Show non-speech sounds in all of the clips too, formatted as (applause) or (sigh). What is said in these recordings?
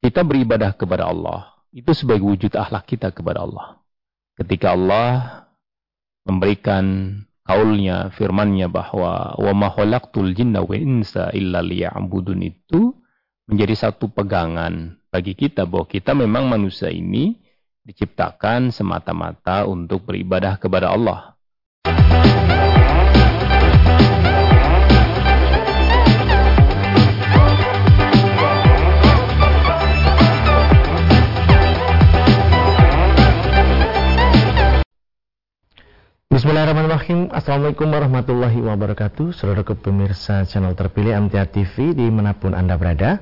kita beribadah kepada Allah itu sebagai wujud akhlak kita kepada Allah. Ketika Allah memberikan kaulnya, firmannya bahwa wa ma khalaqtul jinna wa insa illa liya'budun itu menjadi satu pegangan bagi kita bahwa kita memang manusia ini diciptakan semata-mata untuk beribadah kepada Allah. Bismillahirrahmanirrahim. Assalamualaikum warahmatullahi wabarakatuh. Saudara pemirsa channel terpilih MTA TV Di mana pun Anda berada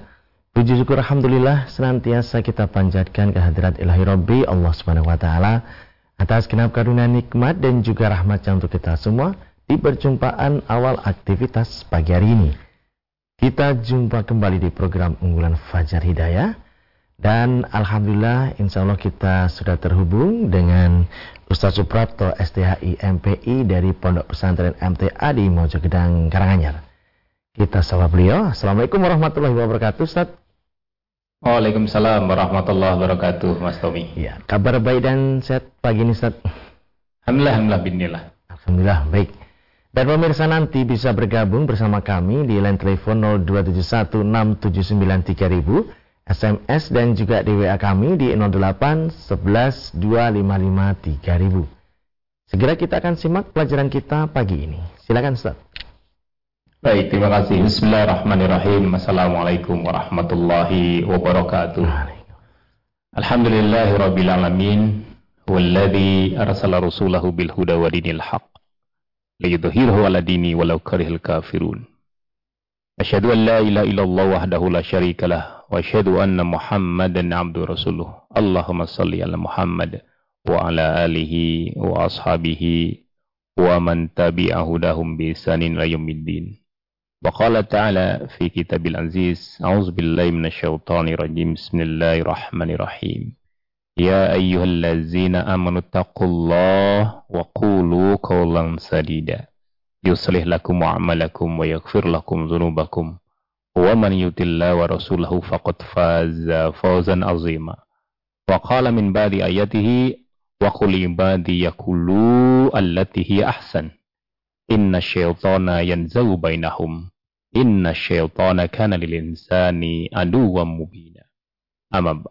Puji syukur Alhamdulillah Senantiasa kita panjatkan kehadirat ilahi Rabbi Allah subhanahu wa ta'ala Atas kenap karunia nikmat dan juga rahmatnya untuk kita semua Di perjumpaan awal aktivitas pagi hari ini. Kita jumpa kembali di program unggulan Fajar Hidayah dan Alhamdulillah insya Allah kita sudah terhubung dengan Ustaz Suprapto STHI MPI dari Pondok Pesantren MTA di Mojogedang Karanganyar. Kita sapa beliau. Assalamualaikum warahmatullahi wabarakatuh Ustaz. Waalaikumsalam warahmatullahi wabarakatuh Mas Tommy. Ya, kabar baik dan sehat pagi ini Ustaz. Alhamdulillah, alhamdulillah binillah. Alhamdulillah, baik. Dan pemirsa nanti bisa bergabung bersama kami di line telepon 02716793000 SMS dan juga di WA kami di 08 11 255 3000. Segera kita akan simak pelajaran kita pagi ini. Silakan Ustaz. Baik, terima kasih. Bismillahirrahmanirrahim. Assalamualaikum warahmatullahi wabarakatuh. Alhamdulillahi alamin. Walladhi arsala rasulahu bil huda wa dinil haq. Liyudhhirahu ala dini walau karihil kafirun. Asyhadu an la ilaha illallah wahdahu la syarikalah wa asyhadu anna Muhammadan abdu rasuluh. Allahumma salli ala Muhammad wa ala alihi wa ashabihi wa man tabi'a hudahum bi isanin ila yaumiddin. Wa qala ta'ala fi kitabil aziz, a'udzu billahi minasy syaithanir rajim. Bismillahirrahmanirrahim. Ya ayyuhallazina amanu taqullaha wa qulu qawlan sadida. يصلح لكم أعمالكم ويغفر لكم ذنوبكم ومن يطع الله ورسوله فقد فاز فوزا عظيما وقال من بعد آياته وقل عبادي يقولوا التي هي أحسن إن الشيطان ينزغ بينهم إن الشيطان كان للإنسان عدوا مبينا أما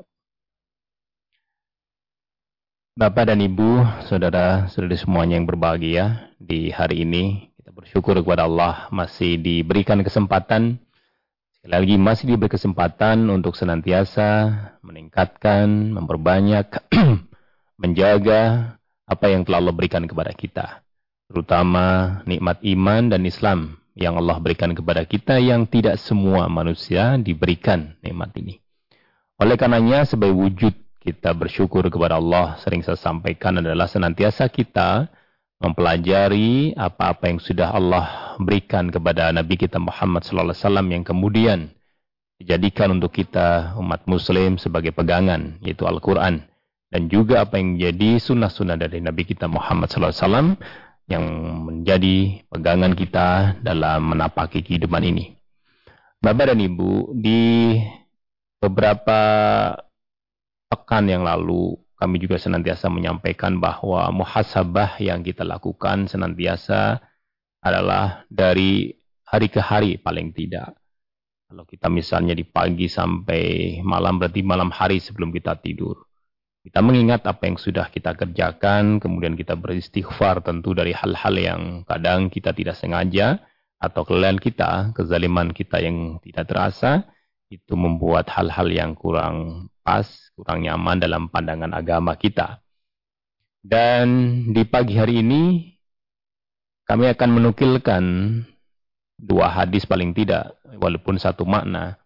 Bapak dan Ibu, saudara-saudari semuanya yang berbahagia, di hari ini kita bersyukur kepada Allah masih diberikan kesempatan Sekali lagi masih diberi kesempatan untuk senantiasa meningkatkan, memperbanyak, (clears throat) menjaga apa yang telah Allah berikan kepada kita. Terutama nikmat iman dan Islam yang Allah berikan kepada kita yang tidak semua manusia diberikan nikmat ini. Oleh karenanya sebagai wujud kita bersyukur kepada Allah sering saya sampaikan adalah senantiasa kita mempelajari apa-apa yang sudah Allah berikan kepada Nabi kita Muhammad sallallahu alaihi wasallam yang kemudian dijadikan untuk kita umat muslim sebagai pegangan yaitu Al-Qur'an dan juga apa yang menjadi sunnah-sunnah dari Nabi kita Muhammad sallallahu alaihi wasallam yang menjadi pegangan kita dalam menapaki kehidupan ini. Bapak dan Ibu, di beberapa pekan yang lalu kami juga senantiasa menyampaikan bahwa muhasabah yang kita lakukan senantiasa adalah dari hari ke hari paling tidak. Kalau kita misalnya di pagi sampai malam berarti malam hari sebelum kita tidur. Kita mengingat apa yang sudah kita kerjakan, kemudian kita beristighfar tentu dari hal-hal yang kadang kita tidak sengaja atau kelelahan kita, kezaliman kita yang tidak terasa, itu membuat hal-hal yang kurang pas, kurang nyaman dalam pandangan agama kita. Dan di pagi hari ini kami akan menukilkan dua hadis paling tidak, walaupun satu makna,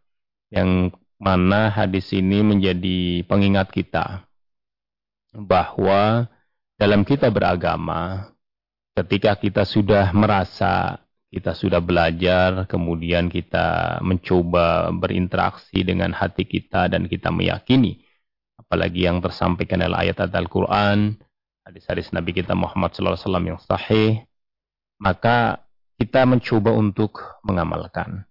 yang mana hadis ini menjadi pengingat kita bahwa dalam kita beragama, ketika kita sudah merasa kita sudah belajar, kemudian kita mencoba berinteraksi dengan hati kita dan kita meyakini. Apalagi yang tersampaikan adalah ayat Al-Quran, hadis-hadis Nabi kita Muhammad SAW yang sahih, maka kita mencoba untuk mengamalkan.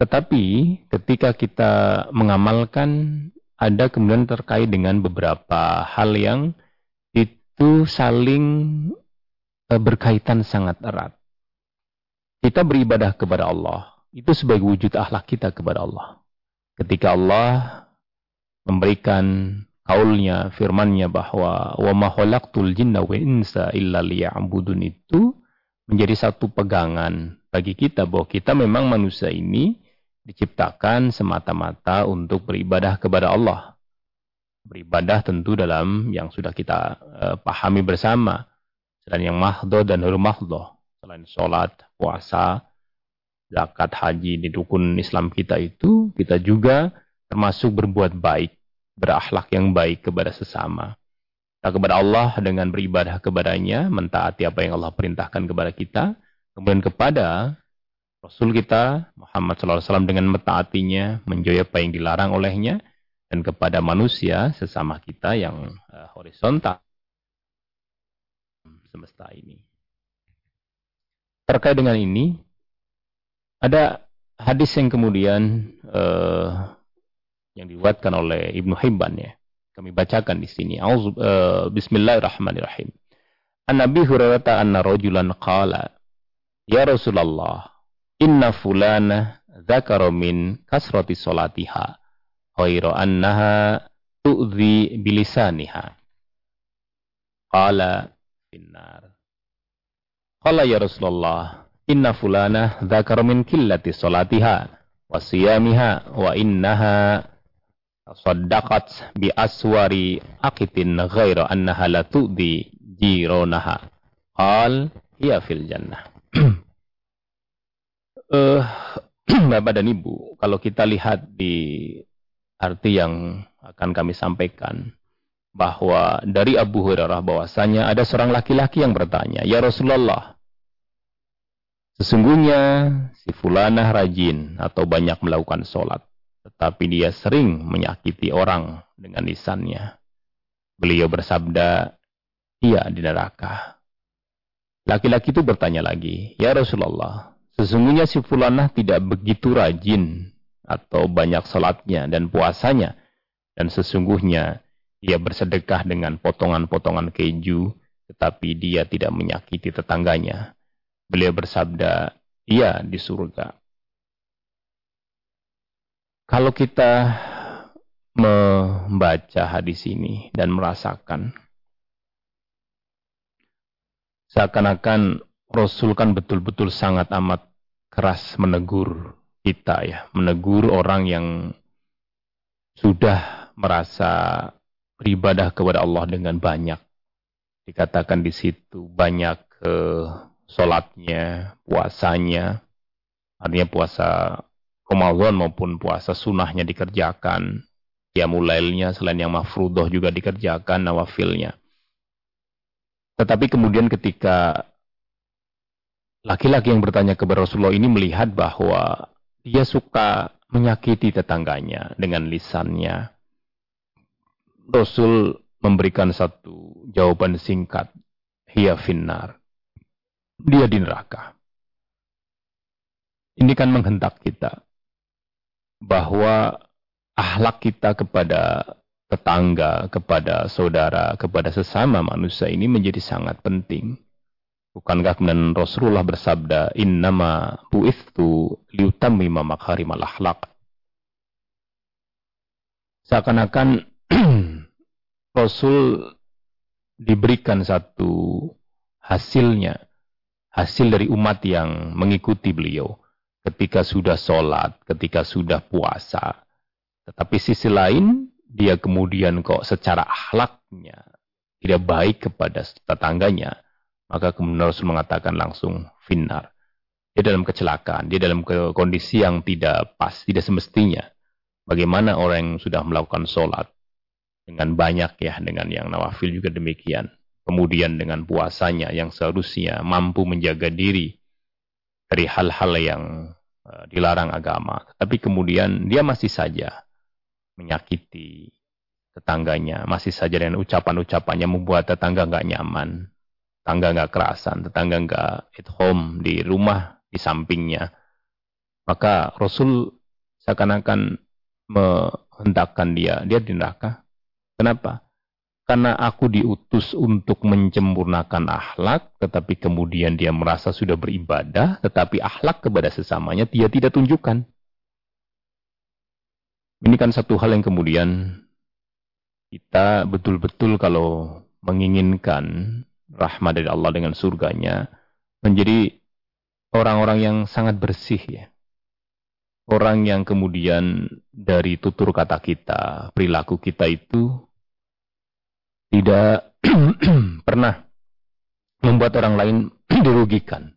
Tetapi ketika kita mengamalkan ada kemudian terkait dengan beberapa hal yang itu saling eh, berkaitan sangat erat. Kita beribadah kepada Allah, itu sebagai wujud akhlak kita kepada Allah. Ketika Allah memberikan kaulnya, firmannya bahwa wa ma khalaqtul jinna wa insa illa liya'budun itu menjadi satu pegangan bagi kita bahwa kita memang manusia ini diciptakan semata-mata untuk beribadah kepada Allah. Beribadah tentu dalam yang sudah kita uh, pahami bersama. Selain yang mahdo dan huru mahdo. Selain sholat, puasa, zakat, haji di dukun Islam kita itu, kita juga termasuk berbuat baik, berakhlak yang baik kepada sesama. Kita kepada Allah dengan beribadah kepadanya, mentaati apa yang Allah perintahkan kepada kita. Kemudian kepada Rasul kita Muhammad SAW dengan mentaatinya, menjauhi apa yang dilarang olehnya, dan kepada manusia sesama kita yang uh, horizontal semesta ini. Terkait dengan ini, ada hadis yang kemudian uh, yang dibuatkan oleh Ibnu Hibban ya. Kami bacakan di sini. uh, Bismillahirrahmanirrahim. An Nabi Hurairah anna rajulan qala Ya Rasulullah inna fulana dzakara min kasrati salatiha ghairu annaha tu'dhi bilisaniha qala finnar qala ya rasulullah inna fulana dzakara min qillati salatiha wa siyamiha wa innaha saddaqat bi aswari aqitin ghairu annaha la tu'dhi jironaha. Qal hiya fil jannah. Uh, (clears throat) (clears throat) Bapak dan Ibu, kalau kita lihat di arti yang akan kami sampaikan, bahwa dari Abu Hurairah bahwasanya ada seorang laki-laki yang bertanya, Ya Rasulullah, sesungguhnya si fulanah rajin atau banyak melakukan sholat, tetapi dia sering menyakiti orang dengan lisannya. Beliau bersabda, ia di neraka. Laki-laki itu bertanya lagi, Ya Rasulullah, Sesungguhnya si fulanah tidak begitu rajin atau banyak salatnya dan puasanya. Dan sesungguhnya ia bersedekah dengan potongan-potongan keju, tetapi dia tidak menyakiti tetangganya. Beliau bersabda, ia di surga. Kalau kita membaca hadis ini dan merasakan, seakan-akan Rasul kan betul-betul sangat amat keras menegur kita ya, menegur orang yang sudah merasa beribadah kepada Allah dengan banyak. Dikatakan di situ banyak ke eh, sholatnya, puasanya, artinya puasa Ramadan maupun puasa sunnahnya dikerjakan. Ya mulailnya selain yang mafrudoh juga dikerjakan nawafilnya. Tetapi kemudian ketika Laki-laki yang bertanya kepada Rasulullah ini melihat bahwa dia suka menyakiti tetangganya dengan lisannya. Rasul memberikan satu jawaban singkat. Hiya finnar. Dia di neraka. Ini kan menghentak kita. Bahwa ahlak kita kepada tetangga, kepada saudara, kepada sesama manusia ini menjadi sangat penting. Bukankah kemudian Rasulullah bersabda, Innama bu'ithtu liutammima makarimal akhlaq. Seakan-akan (clears throat) Rasul diberikan satu hasilnya, hasil dari umat yang mengikuti beliau ketika sudah sholat, ketika sudah puasa. Tetapi sisi lain, dia kemudian kok secara akhlaknya tidak baik kepada tetangganya maka kemudian Rasul mengatakan langsung finar. Dia dalam kecelakaan, dia dalam kondisi yang tidak pas, tidak semestinya. Bagaimana orang yang sudah melakukan sholat dengan banyak ya, dengan yang nawafil juga demikian. Kemudian dengan puasanya yang seharusnya mampu menjaga diri dari hal-hal yang uh, dilarang agama. Tapi kemudian dia masih saja menyakiti tetangganya, masih saja dengan ucapan-ucapannya membuat tetangga nggak nyaman, tetangga nggak kerasan, tetangga nggak at home di rumah di sampingnya. Maka Rasul seakan-akan menghendakkan dia, dia di neraka. Kenapa? Karena aku diutus untuk mencempurnakan akhlak, tetapi kemudian dia merasa sudah beribadah, tetapi akhlak kepada sesamanya dia tidak tunjukkan. Ini kan satu hal yang kemudian kita betul-betul kalau menginginkan rahmat dari Allah dengan surganya, menjadi orang-orang yang sangat bersih ya. Orang yang kemudian dari tutur kata kita, perilaku kita itu tidak (clears throat) pernah membuat orang lain (clears throat) dirugikan.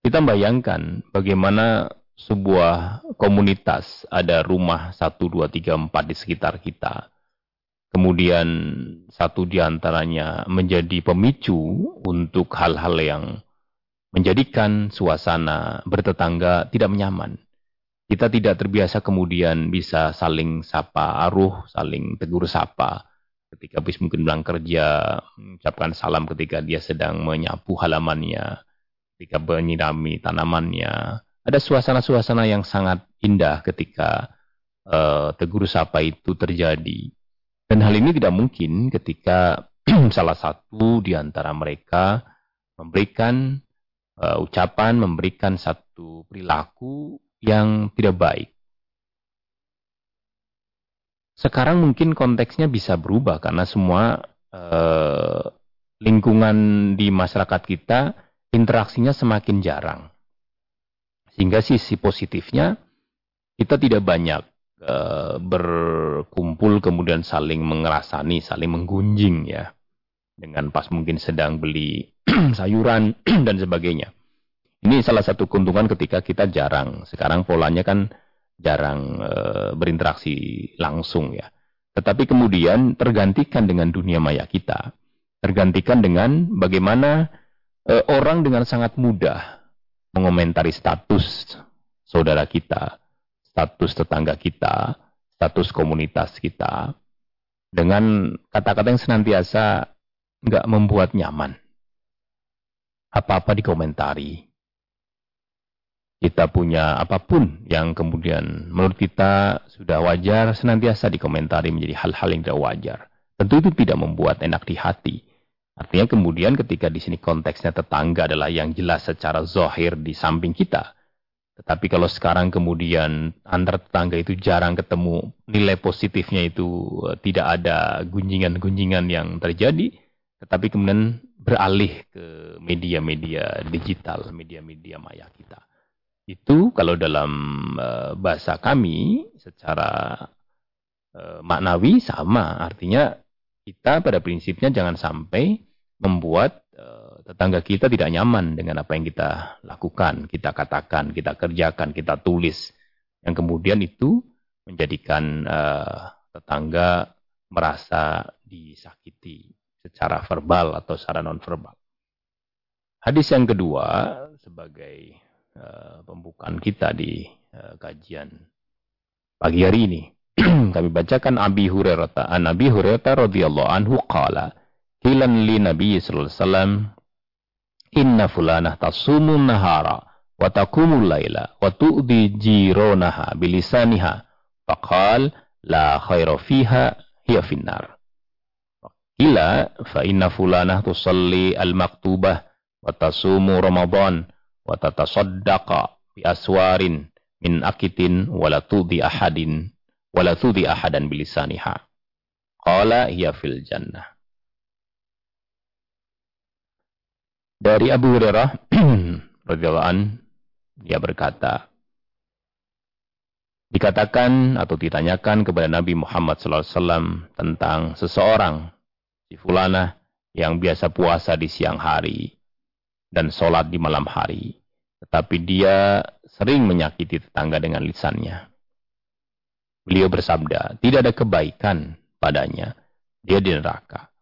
Kita bayangkan bagaimana sebuah komunitas ada rumah 1, 2, 3, 4 di sekitar kita. Kemudian satu di antaranya menjadi pemicu untuk hal-hal yang menjadikan suasana bertetangga tidak menyaman. Kita tidak terbiasa kemudian bisa saling sapa aruh, saling tegur sapa ketika habis mungkin pulang kerja, mengucapkan salam ketika dia sedang menyapu halamannya, ketika menyirami tanamannya. Ada suasana-suasana yang sangat indah ketika uh, tegur sapa itu terjadi. Dan hal ini tidak mungkin ketika (clears throat) salah satu di antara mereka memberikan uh, ucapan, memberikan satu perilaku yang tidak baik. Sekarang mungkin konteksnya bisa berubah karena semua eh, lingkungan di masyarakat kita interaksinya semakin jarang. Sehingga sisi positifnya kita tidak banyak eh, berkumpul kemudian saling mengerasani, saling menggunjing ya. Dengan pas mungkin sedang beli (clears throat) sayuran (clears throat) dan sebagainya. Ini salah satu keuntungan ketika kita jarang. Sekarang polanya kan jarang e, berinteraksi langsung ya. Tetapi kemudian tergantikan dengan dunia maya kita. Tergantikan dengan bagaimana e, orang dengan sangat mudah mengomentari status saudara kita, status tetangga kita, status komunitas kita. Dengan kata-kata yang senantiasa nggak membuat nyaman. Apa-apa dikomentari, kita punya apa pun yang kemudian menurut kita sudah wajar senantiasa dikomentari menjadi hal-hal yang tidak wajar. Tentu itu tidak membuat enak di hati. Artinya kemudian ketika di sini konteksnya tetangga adalah yang jelas secara zohir di samping kita. Tetapi kalau sekarang kemudian antar tetangga itu jarang ketemu, nilai positifnya itu eh, tidak ada gunjingan-gunjingan yang terjadi. Tetapi kemudian beralih ke media-media digital, media-media maya kita. Itu kalau dalam uh, bahasa kami secara uh, maknawi sama. Artinya kita pada prinsipnya jangan sampai membuat uh, tetangga kita tidak nyaman dengan apa yang kita lakukan, kita katakan, kita kerjakan, kita tulis. Yang kemudian itu menjadikan tetangga merasa disakiti secara verbal atau secara non verbal. Hadis yang kedua sebagai Eh, pembukaan kita di uh, kajian pagi hari ini. (clears throat) Kami bacakan Abi Hurairah an Abi Hurairah radhiyallahu anhu qala kilan li Nabi sallallahu alaihi wasallam inna fulanah tasumu nahara wa taqumu laila wa tu'di jironaha bilisaniha faqal la khaira fiha hiya finnar Ila fa inna fulanah tusalli al-maktubah wa tasumu Ramadan wa tatasaddaqa bi aswarin min akitin wala tudi ahadin wala tudi ahadan bilisaniha. Qala hiya fil jannah. Dari Abu Hurairah (clears throat) radhiyallahu an dia berkata dikatakan atau ditanyakan kepada Nabi Muhammad SAW tentang seseorang si fulana yang biasa puasa di siang hari dan sholat di malam hari. Tetapi dia sering menyakiti tetangga dengan lisannya. Beliau bersabda, tidak ada kebaikan padanya. Dia di neraka.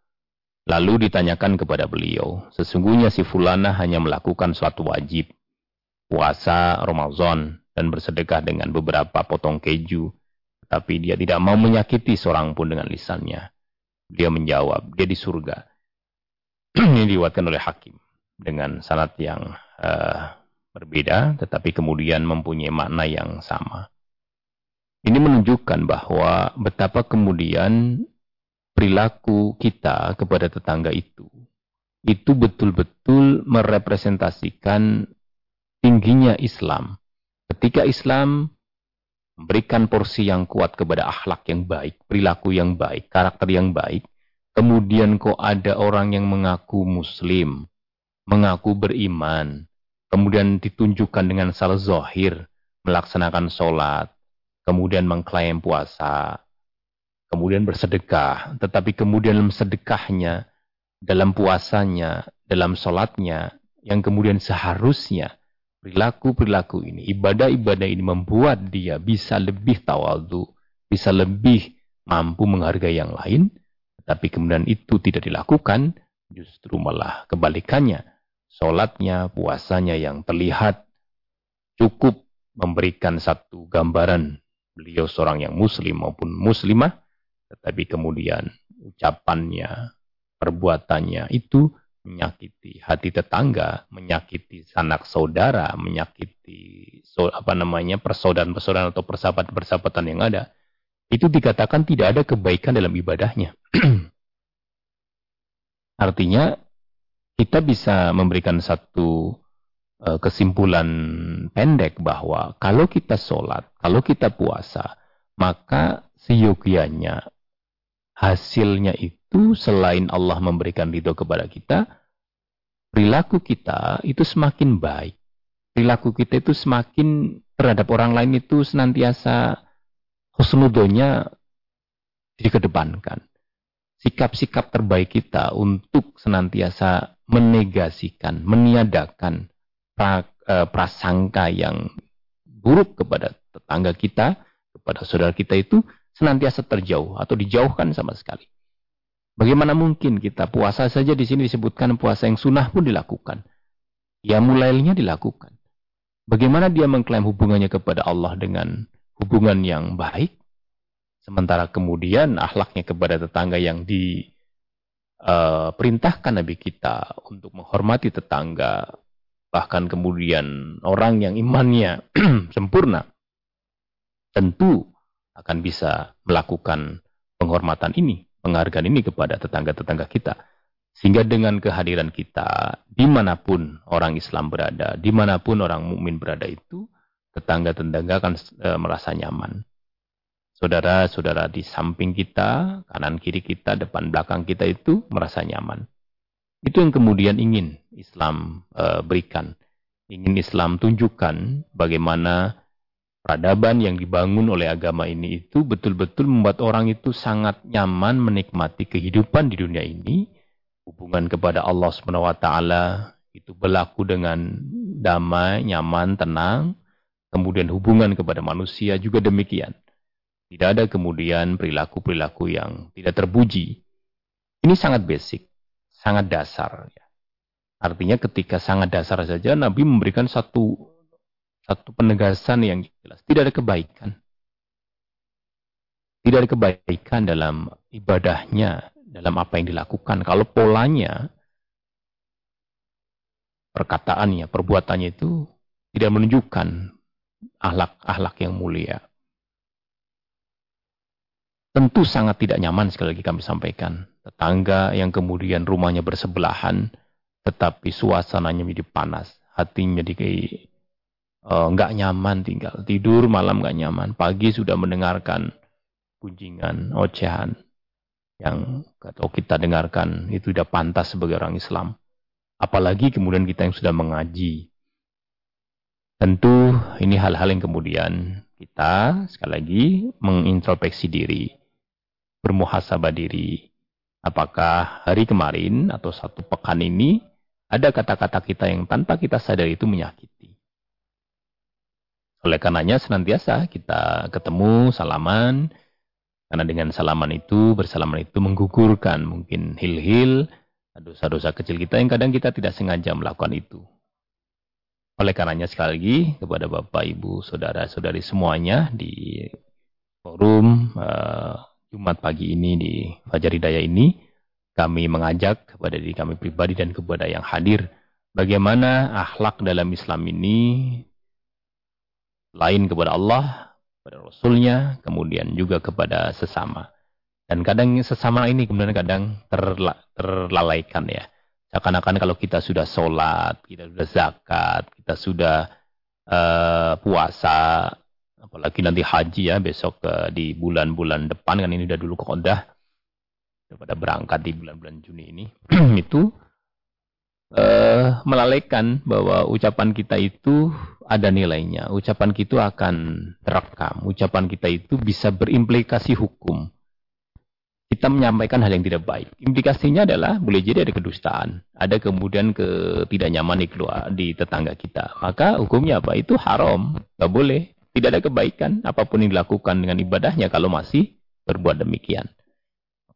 Lalu ditanyakan kepada beliau, sesungguhnya si fulana hanya melakukan suatu wajib, puasa Ramadan, dan bersedekah dengan beberapa potong keju, tapi dia tidak mau menyakiti seorang pun dengan lisannya. Dia menjawab, dia di surga. (clears throat) Ini diwatkan oleh hakim dengan sanat yang uh, berbeda, tetapi kemudian mempunyai makna yang sama. Ini menunjukkan bahwa betapa kemudian perilaku kita kepada tetangga itu, itu betul-betul merepresentasikan tingginya Islam. Ketika Islam memberikan porsi yang kuat kepada akhlak yang baik, perilaku yang baik, karakter yang baik, kemudian kok ada orang yang mengaku muslim, mengaku beriman, kemudian ditunjukkan dengan salah zohir, melaksanakan sholat, kemudian mengklaim puasa, kemudian bersedekah, tetapi kemudian dalam sedekahnya, dalam puasanya, dalam sholatnya, yang kemudian seharusnya perilaku-perilaku ini, ibadah-ibadah ini membuat dia bisa lebih tawadu, bisa lebih mampu menghargai yang lain, tetapi kemudian itu tidak dilakukan, justru malah kebalikannya Sholatnya, puasanya yang terlihat cukup memberikan satu gambaran beliau seorang yang muslim maupun muslimah, tetapi kemudian ucapannya, perbuatannya itu menyakiti hati tetangga, menyakiti sanak saudara, menyakiti so, apa namanya persaudaraan-persaudaraan atau persahabatan-persahabatan yang ada, itu dikatakan tidak ada kebaikan dalam ibadahnya. (clears throat) Artinya kita bisa memberikan satu uh, kesimpulan pendek bahwa kalau kita sholat, kalau kita puasa, maka seyogianya hasilnya itu selain Allah memberikan ridho kepada kita, perilaku kita itu semakin baik. Perilaku kita itu semakin terhadap orang lain itu senantiasa husnudonya dikedepankan. Sikap-sikap terbaik kita untuk senantiasa menegasikan, meniadakan pra, e, prasangka yang buruk kepada tetangga kita, kepada saudara kita itu senantiasa terjauh atau dijauhkan sama sekali. Bagaimana mungkin kita puasa saja di sini disebutkan puasa yang sunnah pun dilakukan. Ya mulainya dilakukan. Bagaimana dia mengklaim hubungannya kepada Allah dengan hubungan yang baik, sementara kemudian akhlaknya kepada tetangga yang di uh, perintahkan Nabi kita untuk menghormati tetangga, bahkan kemudian orang yang imannya (clears throat) sempurna, tentu akan bisa melakukan penghormatan ini, penghargaan ini kepada tetangga-tetangga kita. Sehingga dengan kehadiran kita, di mana pun orang Islam berada, di mana pun orang mukmin berada itu, tetangga-tetangga akan e, merasa nyaman. Saudara-saudara di samping kita, kanan kiri kita, depan belakang kita itu merasa nyaman. Itu yang kemudian ingin Islam uh, berikan. Ingin Islam tunjukkan bagaimana peradaban yang dibangun oleh agama ini itu betul-betul membuat orang itu sangat nyaman menikmati kehidupan di dunia ini. Hubungan kepada Allah SWT itu berlaku dengan damai, nyaman, tenang. Kemudian hubungan kepada manusia juga demikian. Tidak ada kemudian perilaku-perilaku yang tidak terpuji. Ini sangat basic, sangat dasar. Ya. Artinya ketika sangat dasar saja Nabi memberikan satu satu penegasan yang jelas. Tidak ada kebaikan. Tidak ada kebaikan dalam ibadahnya, dalam apa yang dilakukan. Kalau polanya, perkataannya, perbuatannya itu tidak menunjukkan ahlak-ahlak yang mulia. Tentu sangat tidak nyaman sekali lagi kami sampaikan. Tetangga yang kemudian rumahnya bersebelahan, tetapi suasananya menjadi panas. Hatinya jadi uh, nggak nyaman tinggal. Tidur malam nggak nyaman. Pagi sudah mendengarkan kunjingan, ocehan. Yang kalau kita dengarkan itu tidak pantas sebagai orang Islam. Apalagi kemudian kita yang sudah mengaji. Tentu ini hal-hal yang kemudian kita sekali lagi mengintrospeksi diri bermuhasabah diri. Apakah hari kemarin atau satu pekan ini ada kata-kata kita yang tanpa kita sadar itu menyakiti. Oleh karenanya senantiasa kita ketemu, salaman, karena dengan salaman itu, bersalaman itu menggugurkan mungkin hil-hil, dosa-dosa kecil kita yang kadang kita tidak sengaja melakukan itu. Oleh karenanya sekali lagi kepada Bapak, Ibu, Saudara-saudari semuanya di forum uh, Jumat pagi ini di Fajar Hidayah ini, kami mengajak kepada diri kami pribadi dan kepada yang hadir bagaimana akhlak dalam Islam ini lain kepada Allah, kepada Rasulnya, kemudian juga kepada sesama. Dan kadang sesama ini kemudian kadang terla, terlalaikan ya. Seakan-akan kalau kita sudah sholat, kita sudah zakat, kita sudah uh, puasa, apalagi nanti haji ya besok uh, di bulan-bulan depan kan ini udah dulu kodah daripada berangkat di bulan-bulan Juni ini (clears throat) itu uh, melalaikan bahwa ucapan kita itu ada nilainya. Ucapan kita akan terekam. Ucapan kita itu bisa berimplikasi hukum. Kita menyampaikan hal yang tidak baik. Implikasinya adalah boleh jadi ada kedustaan. Ada kemudian ke tidak nyaman di keluar di tetangga kita. Maka hukumnya apa? Itu haram. Gak boleh. Tidak ada kebaikan apa pun yang dilakukan dengan ibadahnya kalau masih berbuat demikian.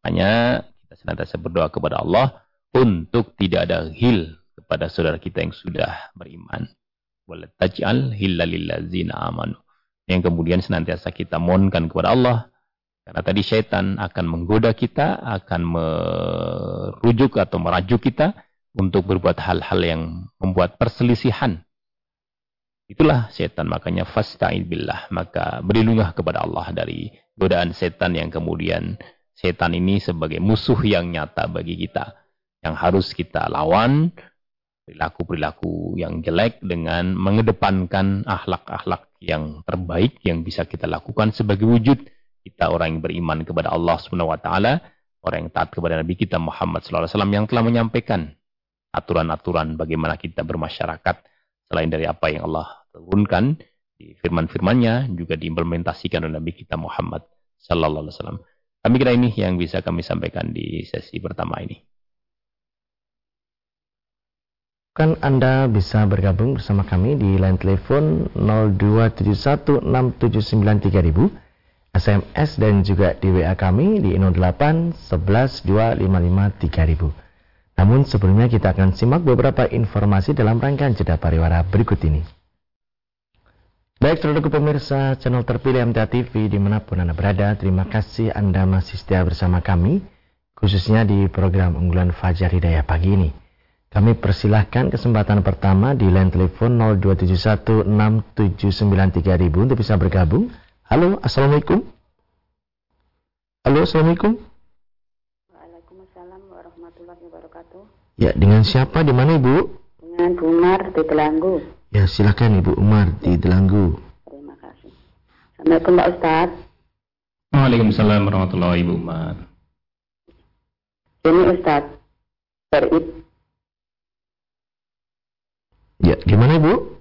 Makanya kita senantiasa berdoa kepada Allah untuk tidak ada hil kepada saudara kita yang sudah beriman. Walataj'al hillalillazina amanu. Yang kemudian senantiasa kita mohonkan kepada Allah. Karena tadi syaitan akan menggoda kita, akan merujuk atau merajuk kita untuk berbuat hal-hal yang membuat perselisihan. Itulah setan makanya fasta'id billah. Maka berlindunglah kepada Allah dari godaan setan yang kemudian setan ini sebagai musuh yang nyata bagi kita. Yang harus kita lawan, perilaku-perilaku yang jelek dengan mengedepankan akhlak-akhlak yang terbaik yang bisa kita lakukan sebagai wujud kita orang yang beriman kepada Allah Subhanahu wa taala, orang yang taat kepada Nabi kita Muhammad sallallahu alaihi wasallam yang telah menyampaikan aturan-aturan bagaimana kita bermasyarakat selain dari apa yang Allah turunkan di firman-firmannya juga diimplementasikan oleh Nabi kita Muhammad sallallahu alaihi wasallam. Kami kira ini yang bisa kami sampaikan di sesi pertama ini. Kan Anda bisa bergabung bersama kami di line telepon 02716793000, SMS dan juga di WA kami di 08 11 255 Namun sebelumnya kita akan simak beberapa informasi dalam rangkaian jeda pariwara berikut ini. Baik saudara pemirsa channel terpilih MTA TV di mana pun Anda berada, terima kasih Anda masih setia bersama kami, khususnya di program unggulan Fajar Hidayah pagi ini. Kami persilahkan kesempatan pertama di line telepon 02716793000 untuk bisa bergabung. Halo, Assalamualaikum. Halo, Assalamualaikum. Waalaikumsalam warahmatullahi wabarakatuh. Ya, dengan siapa? Di mana Ibu? Dengan Bu Umar di Delanggu. Ya, silakan Ibu Umar di Delanggu. Terima kasih. Assalamualaikum Pak Ustadz. Waalaikumsalam warahmatullahi wabarakatuh. Ini Ustadz, berit Ya, gimana Bu?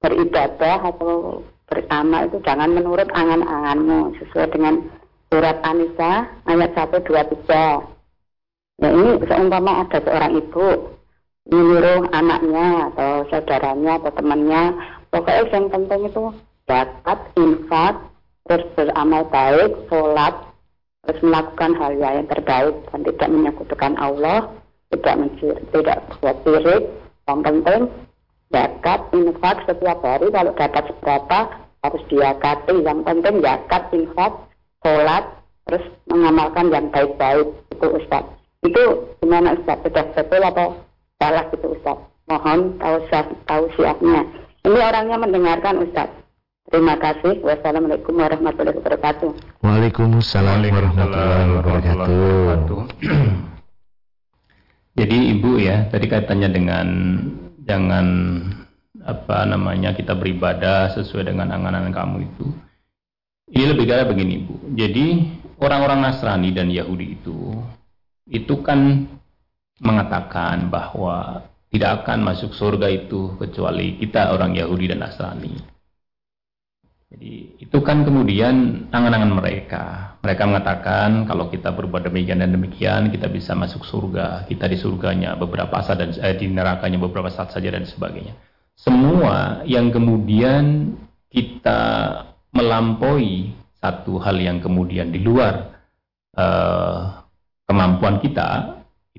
Beribadah atau bersama itu jangan menurut angan-anganmu sesuai dengan surat Anisa ayat 1 2 3. Ya ini seumpama ada seorang ibu menyuruh anaknya atau saudaranya atau temannya. Pokoknya yang penting itu zakat, infak, terus beramal baik, sholat, terus melakukan hal yang terbaik dan tidak menyekutukan Allah, tidak mencir, tidak buat sirik, yang penting zakat infak setiap hari kalau dapat seberapa harus diakati. Yang penting zakat infak sholat terus mengamalkan yang baik-baik. Itu Ustaz. Itu gimana Ustaz? Sudah betul atau salah gitu Ustaz mohon tahu tahu siapnya ini orangnya mendengarkan Ustaz Terima kasih. Wassalamualaikum warahmatullahi wabarakatuh. Waalaikumsalam warahmatullahi wabarakatuh. (clears throat) Jadi ibu ya, tadi kaitannya dengan jangan apa namanya kita beribadah sesuai dengan angan-angan kamu itu. Ini lebih kaya begini Bu. Jadi orang-orang Nasrani dan Yahudi itu itu kan mengatakan bahwa tidak akan masuk surga itu kecuali kita orang Yahudi dan Nasrani. Jadi itu kan kemudian angan-angan mereka. Mereka mengatakan kalau kita berbuat demikian dan demikian kita bisa masuk surga. Kita di surganya beberapa saat dan eh, di nerakanya beberapa saat saja dan sebagainya. Semua yang kemudian kita melampaui satu hal yang kemudian di luar uh, kemampuan kita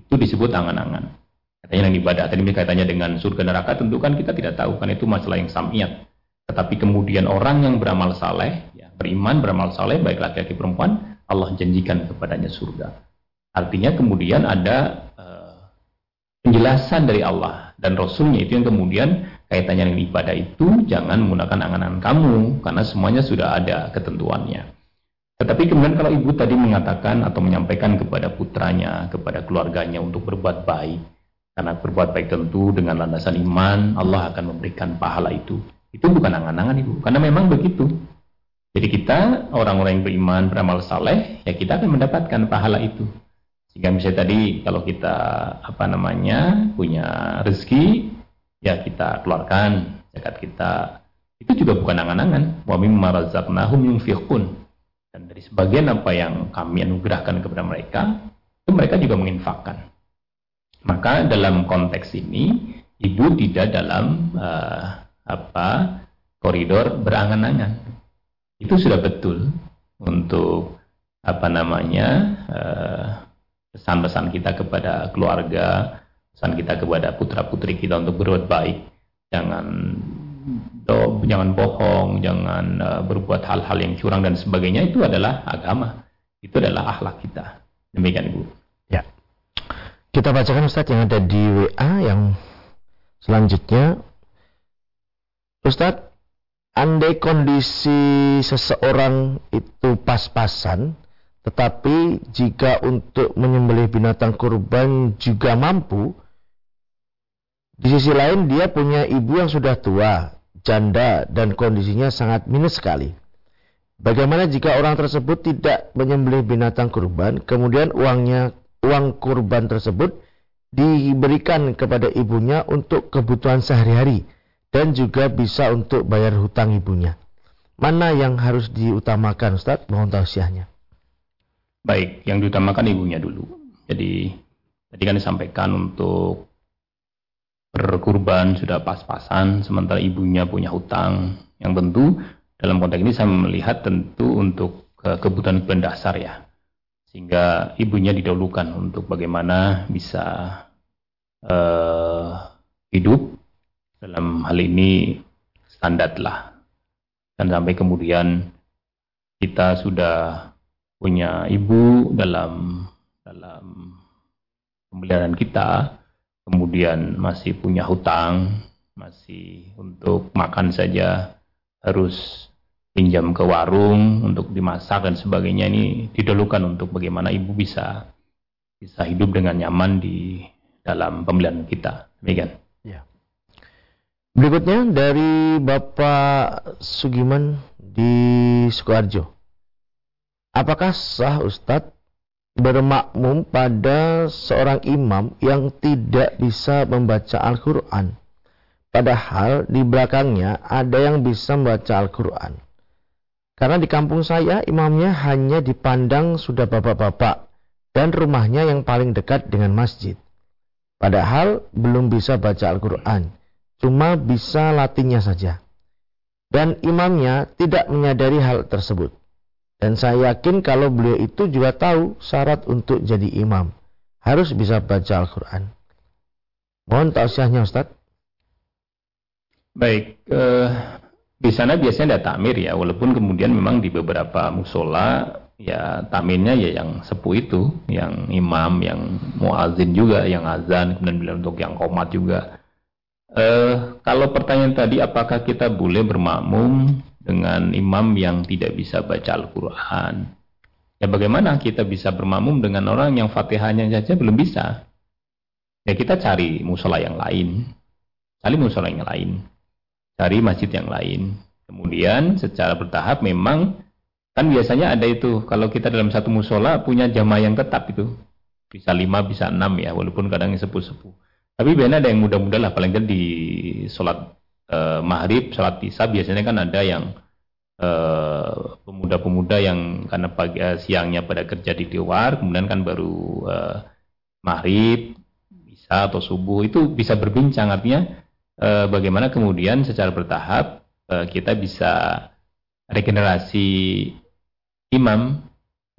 itu disebut angan-angan. Katanya yang ibadah tadi kaitannya dengan surga neraka tentu kan kita tidak tahu kan itu masalah yang samiat tetapi kemudian orang yang beramal saleh, ya, beriman, beramal saleh, baik laki-laki perempuan, Allah janjikan kepadanya surga. Artinya kemudian ada uh, penjelasan dari Allah dan Rasulnya itu yang kemudian kaitannya dengan ibadah itu jangan menggunakan angan-angan kamu karena semuanya sudah ada ketentuannya. Tetapi kemudian kalau ibu tadi mengatakan atau menyampaikan kepada putranya, kepada keluarganya untuk berbuat baik, karena berbuat baik tentu dengan landasan iman, Allah akan memberikan pahala itu. Itu bukan angan-angan ibu, karena memang begitu. Jadi kita orang-orang yang beriman, beramal saleh, ya kita akan mendapatkan pahala itu. Sehingga misalnya tadi kalau kita apa namanya punya rezeki, ya kita keluarkan zakat kita. Itu juga bukan angan-angan. Wa mimma razaqnahum yunfiqun dan dari sebagian apa yang kami anugerahkan kepada mereka, itu mereka juga menginfakkan. Maka dalam konteks ini, ibu tidak dalam uh, apa koridor berangan-angan. Itu sudah betul untuk apa namanya uh, pesan-pesan kita kepada keluarga, pesan kita kepada putra-putri kita untuk berbuat baik. Jangan do, jangan bohong, jangan uh, berbuat hal-hal yang curang dan sebagainya itu adalah agama. Itu adalah akhlak kita. Demikian Ibu. Ya. Kita bacakan Ustadz yang ada di WA yang selanjutnya. Ustadz, andai kondisi seseorang itu pas-pasan, tetapi jika untuk menyembelih binatang kurban juga mampu, di sisi lain dia punya ibu yang sudah tua, janda dan kondisinya sangat minus sekali. Bagaimana jika orang tersebut tidak menyembelih binatang kurban, kemudian uangnya uang kurban tersebut diberikan kepada ibunya untuk kebutuhan sehari-hari dan juga bisa untuk bayar hutang ibunya. Mana yang harus diutamakan Ustaz? Mohon tausiahnya. Baik, yang diutamakan ibunya dulu. Jadi tadi kan disampaikan untuk berkurban sudah pas-pasan, sementara ibunya punya hutang. Yang tentu dalam konteks ini saya melihat tentu untuk kebutuhan-kebutuhan dasar ya. Sehingga ibunya didahulukan untuk bagaimana bisa uh, hidup dalam hal ini standar lah. Dan sampai kemudian kita sudah punya ibu dalam dalam pemeliharaan kita, kemudian masih punya hutang, masih untuk makan saja harus pinjam ke warung untuk dimasak dan sebagainya ini didahulukan untuk bagaimana ibu bisa bisa hidup dengan nyaman di dalam pemilihan kita. Demikian. Ya. Berikutnya dari Bapak Sugiman di Sukoharjo. Apakah sah Ustadz bermakmum pada seorang imam yang tidak bisa membaca Al-Quran. Padahal di belakangnya ada yang bisa membaca Al-Quran. Karena di kampung saya imamnya hanya dipandang sudah bapak-bapak dan rumahnya yang paling dekat dengan masjid. Padahal belum bisa baca Al-Quran, cuma bisa latihnya saja. Dan imamnya tidak menyadari hal tersebut. Dan saya yakin kalau beliau itu juga tahu syarat untuk jadi imam. Harus bisa baca Al-Quran. Mohon tausiahnya Ustaz. Baik, eh, di sana biasanya ada takmir ya, walaupun kemudian memang di beberapa musola ya takmirnya ya yang sepuh itu, yang imam, yang muazin juga, yang azan, kemudian bilang untuk yang komat juga. Eh, kalau pertanyaan tadi apakah kita boleh bermakmum dengan imam yang tidak bisa baca Al-Quran. Ya bagaimana kita bisa bermakmum dengan orang yang fatihahnya saja belum bisa? Ya kita cari musola yang lain. Cari musola yang lain. Cari masjid yang lain. Kemudian secara bertahap memang kan biasanya ada itu kalau kita dalam satu musola punya jamaah yang tetap itu bisa lima bisa enam ya walaupun kadang sepuh sepuh tapi biasanya ada yang muda-muda lah paling kan di sholat uh, maghrib, sholat isya biasanya kan ada yang eh, pemuda-pemuda uh, yang karena pagi uh, siangnya pada kerja di luar, kemudian kan baru uh, maghrib, isya atau subuh itu bisa berbincang artinya uh, bagaimana kemudian secara bertahap uh, kita bisa regenerasi imam.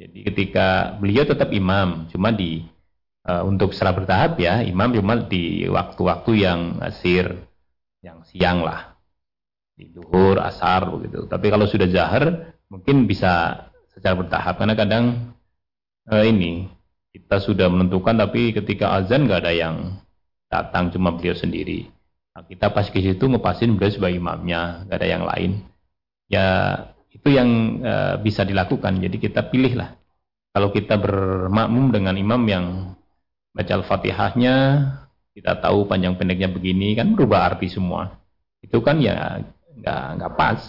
Jadi ketika beliau tetap imam, cuma di uh, untuk secara bertahap ya, imam cuma di waktu-waktu yang asir yang siang lah di duhur asar begitu tapi kalau sudah jahar mungkin bisa secara bertahap karena kadang eh, ini kita sudah menentukan tapi ketika azan nggak ada yang datang cuma beliau sendiri. Nah, kita pas ke situ ngepasin beliau sebagai imamnya, nggak ada yang lain. Ya itu yang uh, bisa dilakukan. Jadi kita pilihlah. Kalau kita bermakmum dengan imam yang baca al-fatihahnya, kita tahu panjang pendeknya begini, kan berubah arti semua. Itu kan ya nggak nggak pas.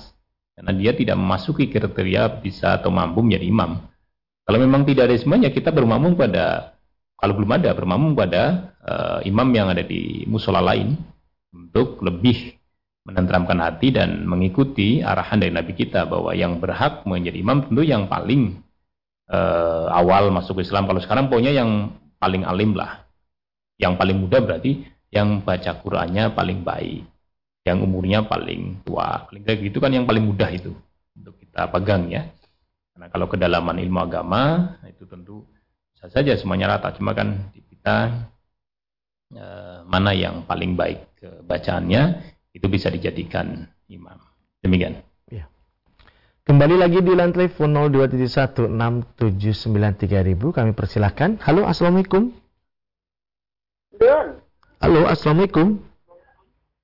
Karena dia tidak memasuki kriteria bisa atau mampu menjadi imam. Kalau memang tidak ada semuanya, kita bermakmum pada kalau belum ada bermakmum pada uh, imam yang ada di musola lain untuk lebih menenteramkan hati dan mengikuti arahan dari Nabi kita bahwa yang berhak menjadi imam tentu yang paling uh, awal masuk Islam. Kalau sekarang pokoknya yang paling alim lah, yang paling muda berarti yang baca Qurannya paling baik, yang umurnya paling tua, paling kayak gitu kan yang paling mudah itu untuk kita pegang ya. Karena kalau kedalaman ilmu agama itu tentu bisa saja semuanya rata, cuma kan kita e, mana yang paling baik bacaannya itu bisa dijadikan imam. Demikian. Ya. Kembali lagi di line telepon 02716793000 kami persilahkan. Halo, assalamualaikum. Dun. Halo, assalamualaikum.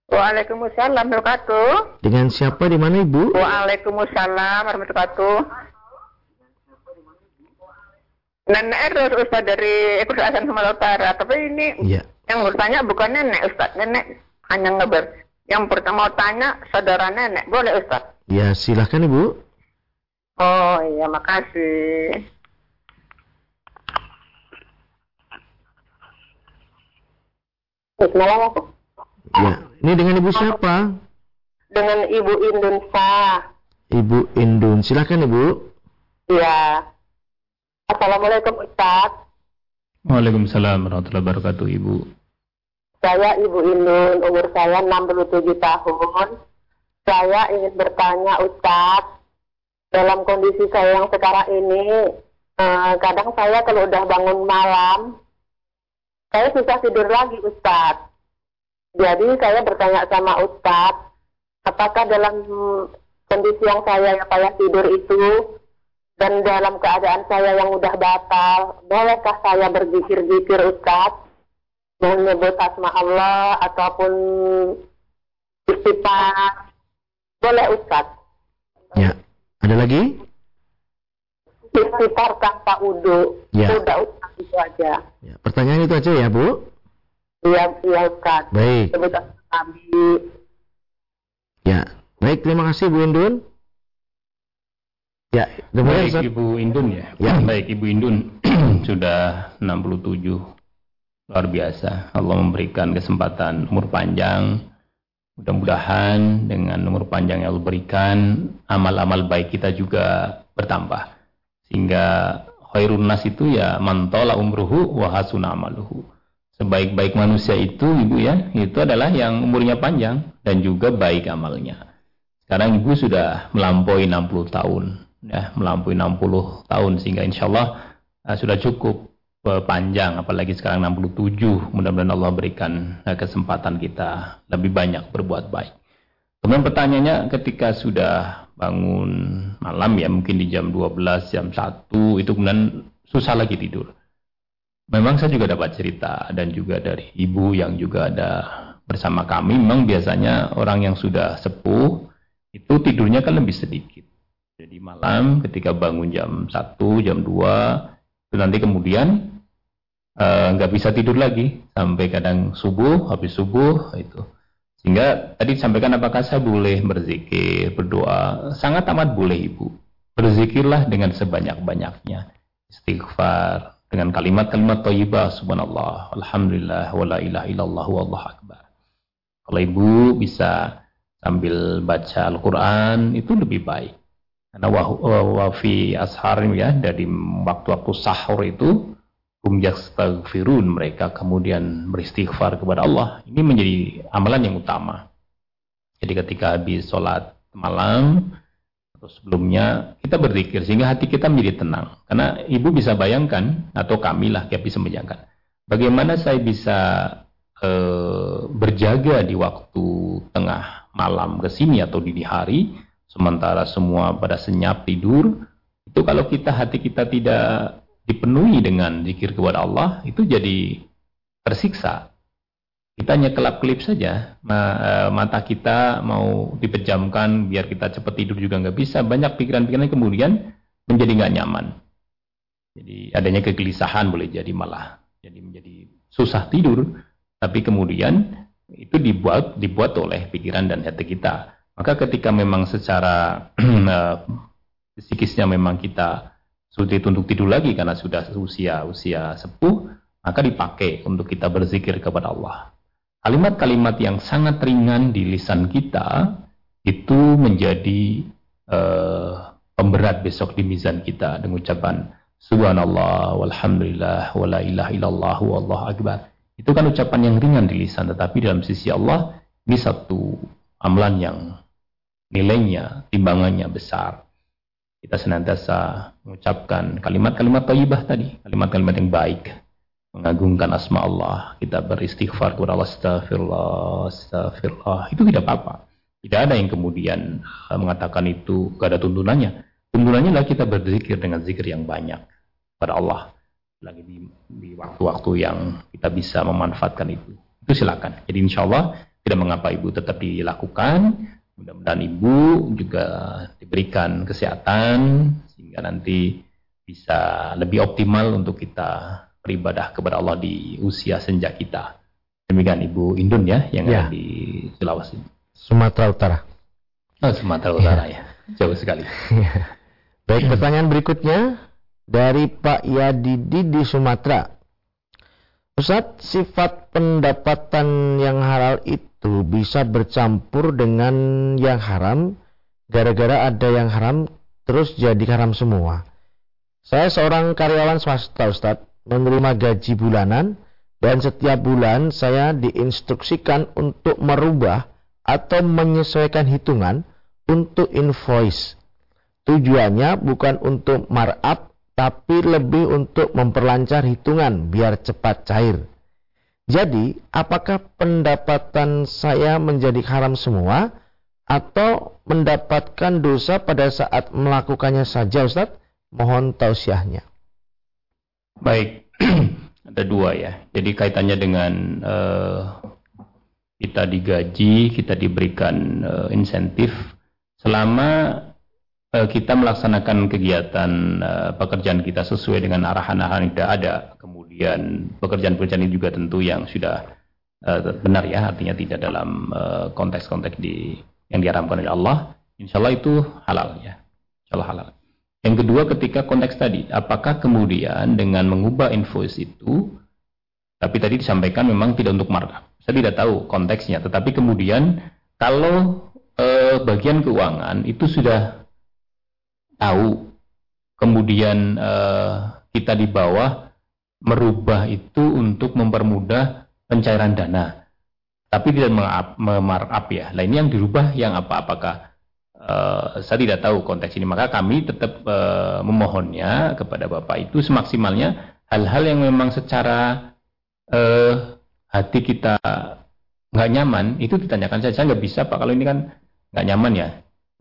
Waalaikumsalam warahmatullahi wabarakatuh. Dengan siapa di mana ibu? Waalaikumsalam warahmatullahi wabarakatuh. Nenek Eros Ustaz dari Hasan Sumatera Utara. Tapi ini Iya. yang bertanya bukan nenek Ustaz. Nenek hanya ngeber. Yang pertama mau tanya saudara nenek. Boleh Ustaz? Ya, silahkan ibu. Oh iya makasih. Ya, ini dengan ibu siapa? Dengan Ibu Indonesia. Ibu Indun. Silahkan ibu. Iya. Assalamualaikum Ustaz. Waalaikumsalam warahmatullahi wabarakatuh Ibu. Saya Ibu Indun, umur saya 67 tahun. Saya ingin bertanya Ustaz, dalam kondisi saya yang sekarang ini, eh, kadang saya kalau udah bangun malam, saya susah tidur lagi Ustaz. Jadi saya bertanya sama Ustaz, apakah dalam kondisi yang saya yang payah tidur itu dan dalam keadaan saya yang udah batal, bolehkah saya berzikir-zikir Ustaz? Menyebut asma Allah ataupun istighfar. Boleh Ustaz? Ya. Ada lagi? Istighfar tanpa wudhu. Ya. Udah Ustaz itu aja. Ya, pertanyaan itu aja ya, Bu. Iya, iya Ustaz. Baik. Asma Nabi. Ya. Baik, terima kasih Bu Indun. Ya, Baik Ustaz. Ibu Indun ya. Ya. Baik Ibu Indun (clears throat) sudah 67 luar biasa. Allah memberikan kesempatan umur panjang. Mudah-mudahan dengan umur panjang yang Allah berikan, amal-amal baik kita juga bertambah. Sehingga khairun nas itu ya mantola umruhu wa hasuna amaluhu. Sebaik-baik manusia itu Ibu ya, itu adalah yang umurnya panjang dan juga baik amalnya. Sekarang Ibu sudah melampaui 60 tahun, ya, melampaui 60 tahun sehingga insya Allah uh, sudah cukup uh, panjang, apalagi sekarang 67. Mudah-mudahan Allah berikan uh, kesempatan kita lebih banyak berbuat baik. Kemudian pertanyaannya ketika sudah bangun malam ya mungkin di jam 12, jam 1 itu kemudian susah lagi tidur. Memang saya juga dapat cerita dan juga dari ibu yang juga ada bersama kami memang biasanya orang yang sudah sepuh itu tidurnya kan lebih sedikit. Jadi malam ketika bangun jam 1, jam 2 itu nanti kemudian eh, nggak bisa tidur lagi sampai kadang subuh, habis subuh itu. Sehingga tadi disampaikan apakah saya boleh berzikir, berdoa? Sangat amat boleh Ibu. Berzikirlah dengan sebanyak-banyaknya. Istighfar dengan kalimat-kalimat thayyibah subhanallah, alhamdulillah, wala ilaha illallah, wallahu akbar. Kalau Ibu bisa sambil baca Al-Quran itu lebih baik. Karena wafi ashar ya dari waktu-waktu sahur itu hum yastaghfirun mereka kemudian beristighfar kepada Allah. Ini menjadi amalan yang utama. Jadi ketika habis sholat malam atau sebelumnya kita berzikir sehingga hati kita menjadi tenang. Karena ibu bisa bayangkan atau kami lah yang bisa membayangkan bagaimana saya bisa eh, berjaga di waktu tengah malam ke sini atau dini hari sementara semua pada senyap tidur itu kalau kita hati kita tidak dipenuhi dengan zikir kepada Allah itu jadi tersiksa kita hanya kelap-kelip saja. Eh, mata kita mau dipejamkan biar kita cepat tidur juga nggak bisa. Banyak pikiran-pikiran kemudian menjadi nggak nyaman. Jadi adanya kegelisahan boleh jadi malah jadi menjadi susah tidur. Tapi kemudian itu dibuat dibuat oleh pikiran dan hati kita. Maka ketika memang secara eh, (clears throat) psikisnya memang kita sulit untuk tidur lagi karena sudah usia usia sepuh, maka dipakai untuk kita berzikir kepada Allah. Kalimat-kalimat yang sangat ringan di lisan kita itu menjadi uh, pemberat besok di mizan kita dengan ucapan subhanallah walhamdulillah wala ilaha illallah wallahu akbar. Itu kan ucapan yang ringan di lisan tetapi dalam sisi Allah ini satu amalan yang nilainya, timbangannya besar. Kita senantiasa mengucapkan kalimat-kalimat thayyibah tadi, kalimat-kalimat yang baik mengagungkan asma Allah, kita beristighfar kepada Allah, astagfirullah, astagfirullah, itu tidak apa-apa. Tidak ada yang kemudian eh, mengatakan itu gak ada tuntunannya. Tuntunannya adalah kita berzikir dengan zikir yang banyak pada Allah. Lagi di, waktu-waktu yang kita bisa memanfaatkan itu. Itu silakan. Jadi insya Allah tidak mengapa ibu tetap dilakukan. Mudah-mudahan ibu juga diberikan kesehatan sehingga nanti bisa lebih optimal untuk kita beribadah kepada Allah di usia senja kita. Demikian Ibu Indun ya yang ya. ada di Sulawesi. Sumatera Utara. Oh, Sumatera Utara ya. ya. Jauh sekali. (laughs) Ya. Baik, pertanyaan berikutnya dari Pak Yadidi di Sumatera. Ustaz, sifat pendapatan yang halal itu bisa bercampur dengan yang haram gara-gara ada yang haram terus jadi haram semua. Saya seorang karyawan swasta Ustaz menerima gaji bulanan dan setiap bulan saya diinstruksikan untuk merubah atau menyesuaikan hitungan untuk invoice. Tujuannya bukan untuk markup tapi lebih untuk memperlancar hitungan biar cepat cair. Jadi, apakah pendapatan saya menjadi haram semua atau mendapatkan dosa pada saat melakukannya saja Ustaz? Mohon tausiahnya. Baik, (clears throat) ada dua ya. Jadi kaitannya dengan uh, kita digaji, kita diberikan uh, insentif selama uh, kita melaksanakan kegiatan uh, pekerjaan kita sesuai dengan arahan-arahan yang ada. Kemudian pekerjaan-pekerjaan ini juga tentu yang sudah uh, benar ya, artinya tidak dalam konteks-konteks di yang diharamkan oleh Allah. Insya Allah itu halal ya, insya Allah halal. Yang kedua ketika konteks tadi, apakah kemudian dengan mengubah invoice itu, tapi tadi disampaikan memang tidak untuk markup. Saya tidak tahu konteksnya, tetapi kemudian kalau eh, bagian keuangan itu sudah tahu, kemudian eh, kita di bawah merubah itu untuk mempermudah pencairan dana, tapi tidak memarkup ya. Nah ini yang dirubah yang apa? Apakah Uh, saya tidak tahu konteks ini, maka kami tetap uh, memohonnya kepada Bapak itu semaksimalnya hal-hal yang memang secara uh, hati kita nggak nyaman itu ditanyakan saja. Saya nggak bisa Pak kalau ini kan nggak nyaman ya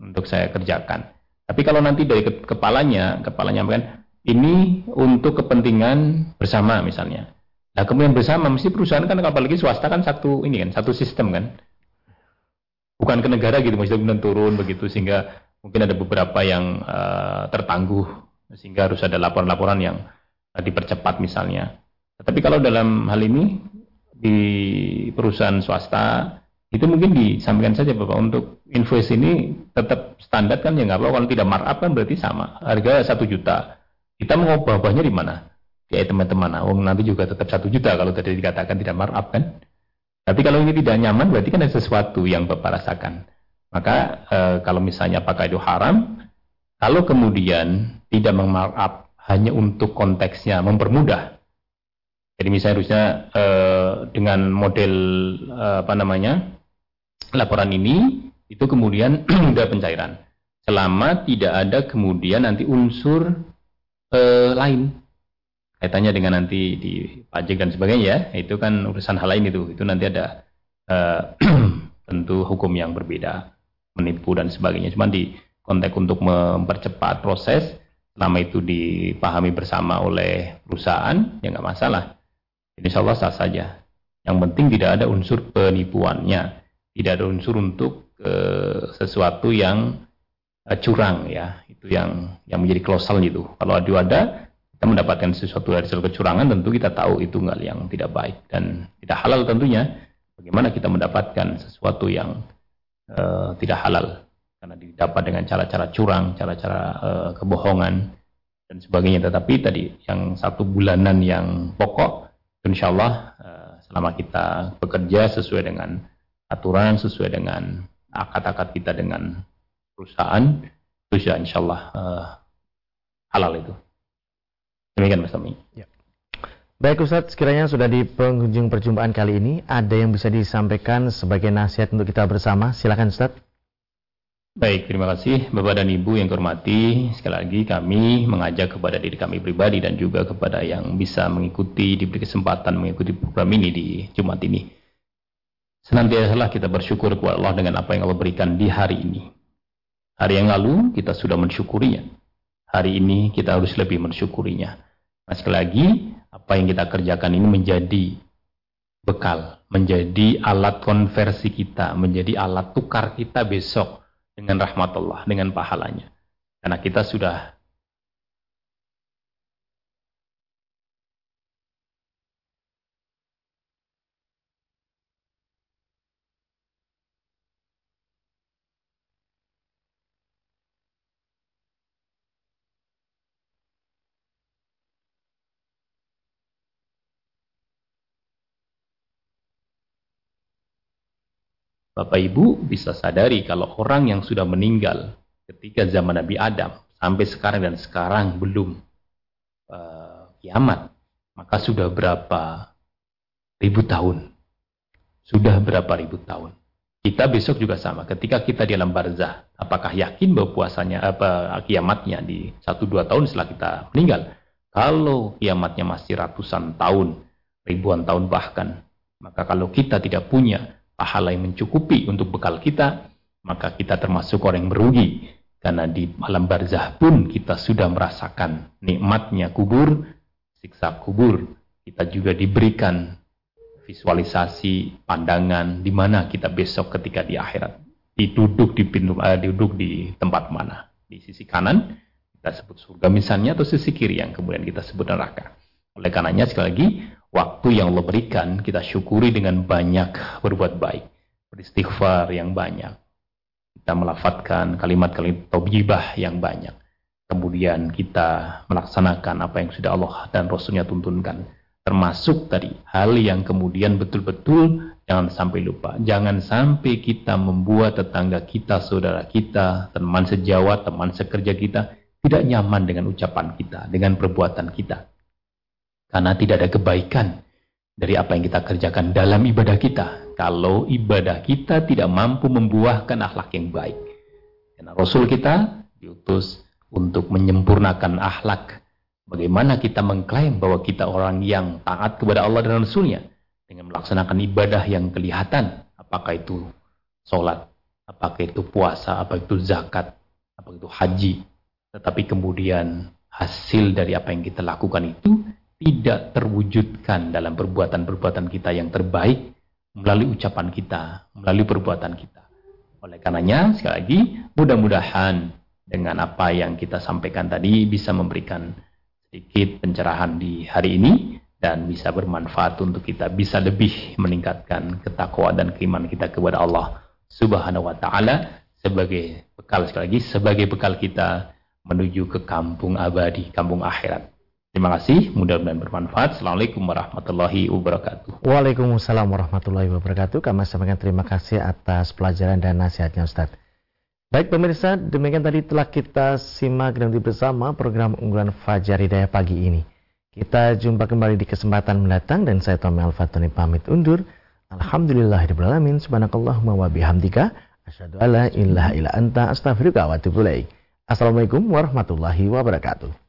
untuk saya kerjakan. Tapi kalau nanti dari ke kepalanya, kepalanya kan ini untuk kepentingan bersama misalnya. Nah kemudian bersama mesti perusahaan kan apalagi swasta kan satu ini kan satu sistem kan bukan ke negara gitu maksudnya kemudian turun begitu sehingga mungkin ada beberapa yang uh, tertangguh sehingga harus ada laporan-laporan yang uh, dipercepat misalnya. Tapi kalau dalam hal ini di perusahaan swasta itu mungkin disampaikan saja Bapak untuk invoice ini tetap standar kan ya nggak apa kalau tidak markup kan berarti sama harga satu juta kita mau bawahnya di mana ya teman-teman oh, nanti juga tetap satu juta kalau tadi dikatakan tidak markup kan tapi kalau ini tidak nyaman berarti kan ada sesuatu yang Bapak rasakan. Maka e, kalau misalnya apakah itu haram, kalau kemudian tidak memarkup hanya untuk konteksnya mempermudah. Jadi misalnya harusnya e, dengan model e, apa namanya laporan ini itu kemudian (clears throat) mudah pencairan. Selama tidak ada kemudian nanti unsur e, lain kaitannya dengan nanti di pajak dan sebagainya ya, itu kan urusan hal lain itu. Itu nanti ada uh, (clears throat) tentu hukum yang berbeda, menipu dan sebagainya. Cuma di konteks untuk mempercepat proses, selama itu dipahami bersama oleh perusahaan, ya nggak masalah. Insya Allah sah saja. Yang penting tidak ada unsur penipuannya, tidak ada unsur untuk uh, sesuatu yang uh, curang ya. Itu yang yang menjadi klausal itu. Kalau ada ada kita mendapatkan sesuatu dari hasil kecurangan tentu kita tahu itu nggak yang tidak baik dan tidak halal tentunya. Bagaimana kita mendapatkan sesuatu yang uh, tidak halal karena didapat dengan cara-cara curang, cara-cara uh, kebohongan dan sebagainya. Tetapi tadi yang satu bulanan yang pokok, insya Allah uh, selama kita bekerja sesuai dengan aturan, sesuai dengan akad-akad kita dengan perusahaan, itu insya Allah uh, halal itu. Demikian Mas Tommy. Ya. Baik Ustadz, sekiranya sudah di penghujung perjumpaan kali ini, ada yang bisa disampaikan sebagai nasihat untuk kita bersama? Silakan Ustadz. Baik, terima kasih Bapak dan Ibu yang hormati. Sekali lagi kami mengajak kepada diri kami pribadi dan juga kepada yang bisa mengikuti, diberi kesempatan mengikuti program ini di Jumat ini. Senantiasa kita bersyukur kepada Allah dengan apa yang Allah berikan di hari ini. Hari yang lalu kita sudah mensyukurinya. Hari ini kita harus lebih mensyukurinya. Nah, sekali lagi, apa yang kita kerjakan ini menjadi bekal, menjadi alat konversi kita, menjadi alat tukar kita besok dengan rahmat Allah, dengan pahalanya. Karena kita sudah Bapak Ibu bisa sadari kalau orang yang sudah meninggal ketika zaman Nabi Adam sampai sekarang dan sekarang belum uh, kiamat, maka sudah berapa ribu tahun? Sudah berapa ribu tahun? Kita besok juga sama. Ketika kita di alam barzah, apakah yakin bahwa puasanya apa kiamatnya di satu dua tahun setelah kita meninggal? Kalau kiamatnya masih ratusan tahun, ribuan tahun bahkan, maka kalau kita tidak punya pahala yang mencukupi untuk bekal kita, maka kita termasuk orang yang merugi. Karena di alam barzah pun kita sudah merasakan nikmatnya kubur, siksa kubur. Kita juga diberikan visualisasi pandangan di mana kita besok ketika di akhirat. Diduduk di pintu, uh, duduk di tempat mana? Di sisi kanan kita sebut surga misalnya atau sisi kiri yang kemudian kita sebut neraka. Oleh karenanya sekali lagi waktu yang Allah berikan kita syukuri dengan banyak berbuat baik, beristighfar yang banyak. Kita melafatkan kalimat-kalimat taubiyah yang banyak. Kemudian kita melaksanakan apa yang sudah Allah dan Rasulnya tuntunkan. Termasuk tadi hal yang kemudian betul-betul jangan sampai lupa. Jangan sampai kita membuat tetangga kita, saudara kita, teman sejawat, teman sekerja kita tidak nyaman dengan ucapan kita, dengan perbuatan kita. Karena tidak ada kebaikan dari apa yang kita kerjakan dalam ibadah kita. Kalau ibadah kita tidak mampu membuahkan akhlak yang baik. Karena Rasul kita diutus untuk menyempurnakan akhlak. Bagaimana kita mengklaim bahwa kita orang yang taat kepada Allah dan Rasulnya. Dengan melaksanakan ibadah yang kelihatan. Apakah itu sholat, apakah itu puasa, apakah itu zakat, apakah itu haji. Tetapi kemudian hasil dari apa yang kita lakukan itu tidak terwujudkan dalam perbuatan-perbuatan kita yang terbaik melalui ucapan kita, melalui perbuatan kita. Oleh karenanya, sekali lagi, mudah-mudahan dengan apa yang kita sampaikan tadi bisa memberikan sedikit pencerahan di hari ini dan bisa bermanfaat untuk kita bisa lebih meningkatkan ketakwaan dan keimanan kita kepada Allah Subhanahu wa taala sebagai bekal sekali lagi sebagai bekal kita menuju ke kampung abadi, kampung akhirat. Terima kasih, mudah-mudahan bermanfaat. Assalamualaikum warahmatullahi wabarakatuh. Waalaikumsalam warahmatullahi wabarakatuh. Kami sampaikan terima kasih atas pelajaran dan nasihatnya Ustaz. Baik pemirsa, demikian tadi telah kita simak dan bersama program unggulan Fajar Hidayah pagi ini. Kita jumpa kembali di kesempatan mendatang dan saya Tommy Al-Fatuni pamit undur. Alhamdulillahirrahmanirrahim. Subhanakallahumma wa bihamdika. Asyadu ala illa anta astaghfiruka wa Assalamualaikum warahmatullahi wabarakatuh.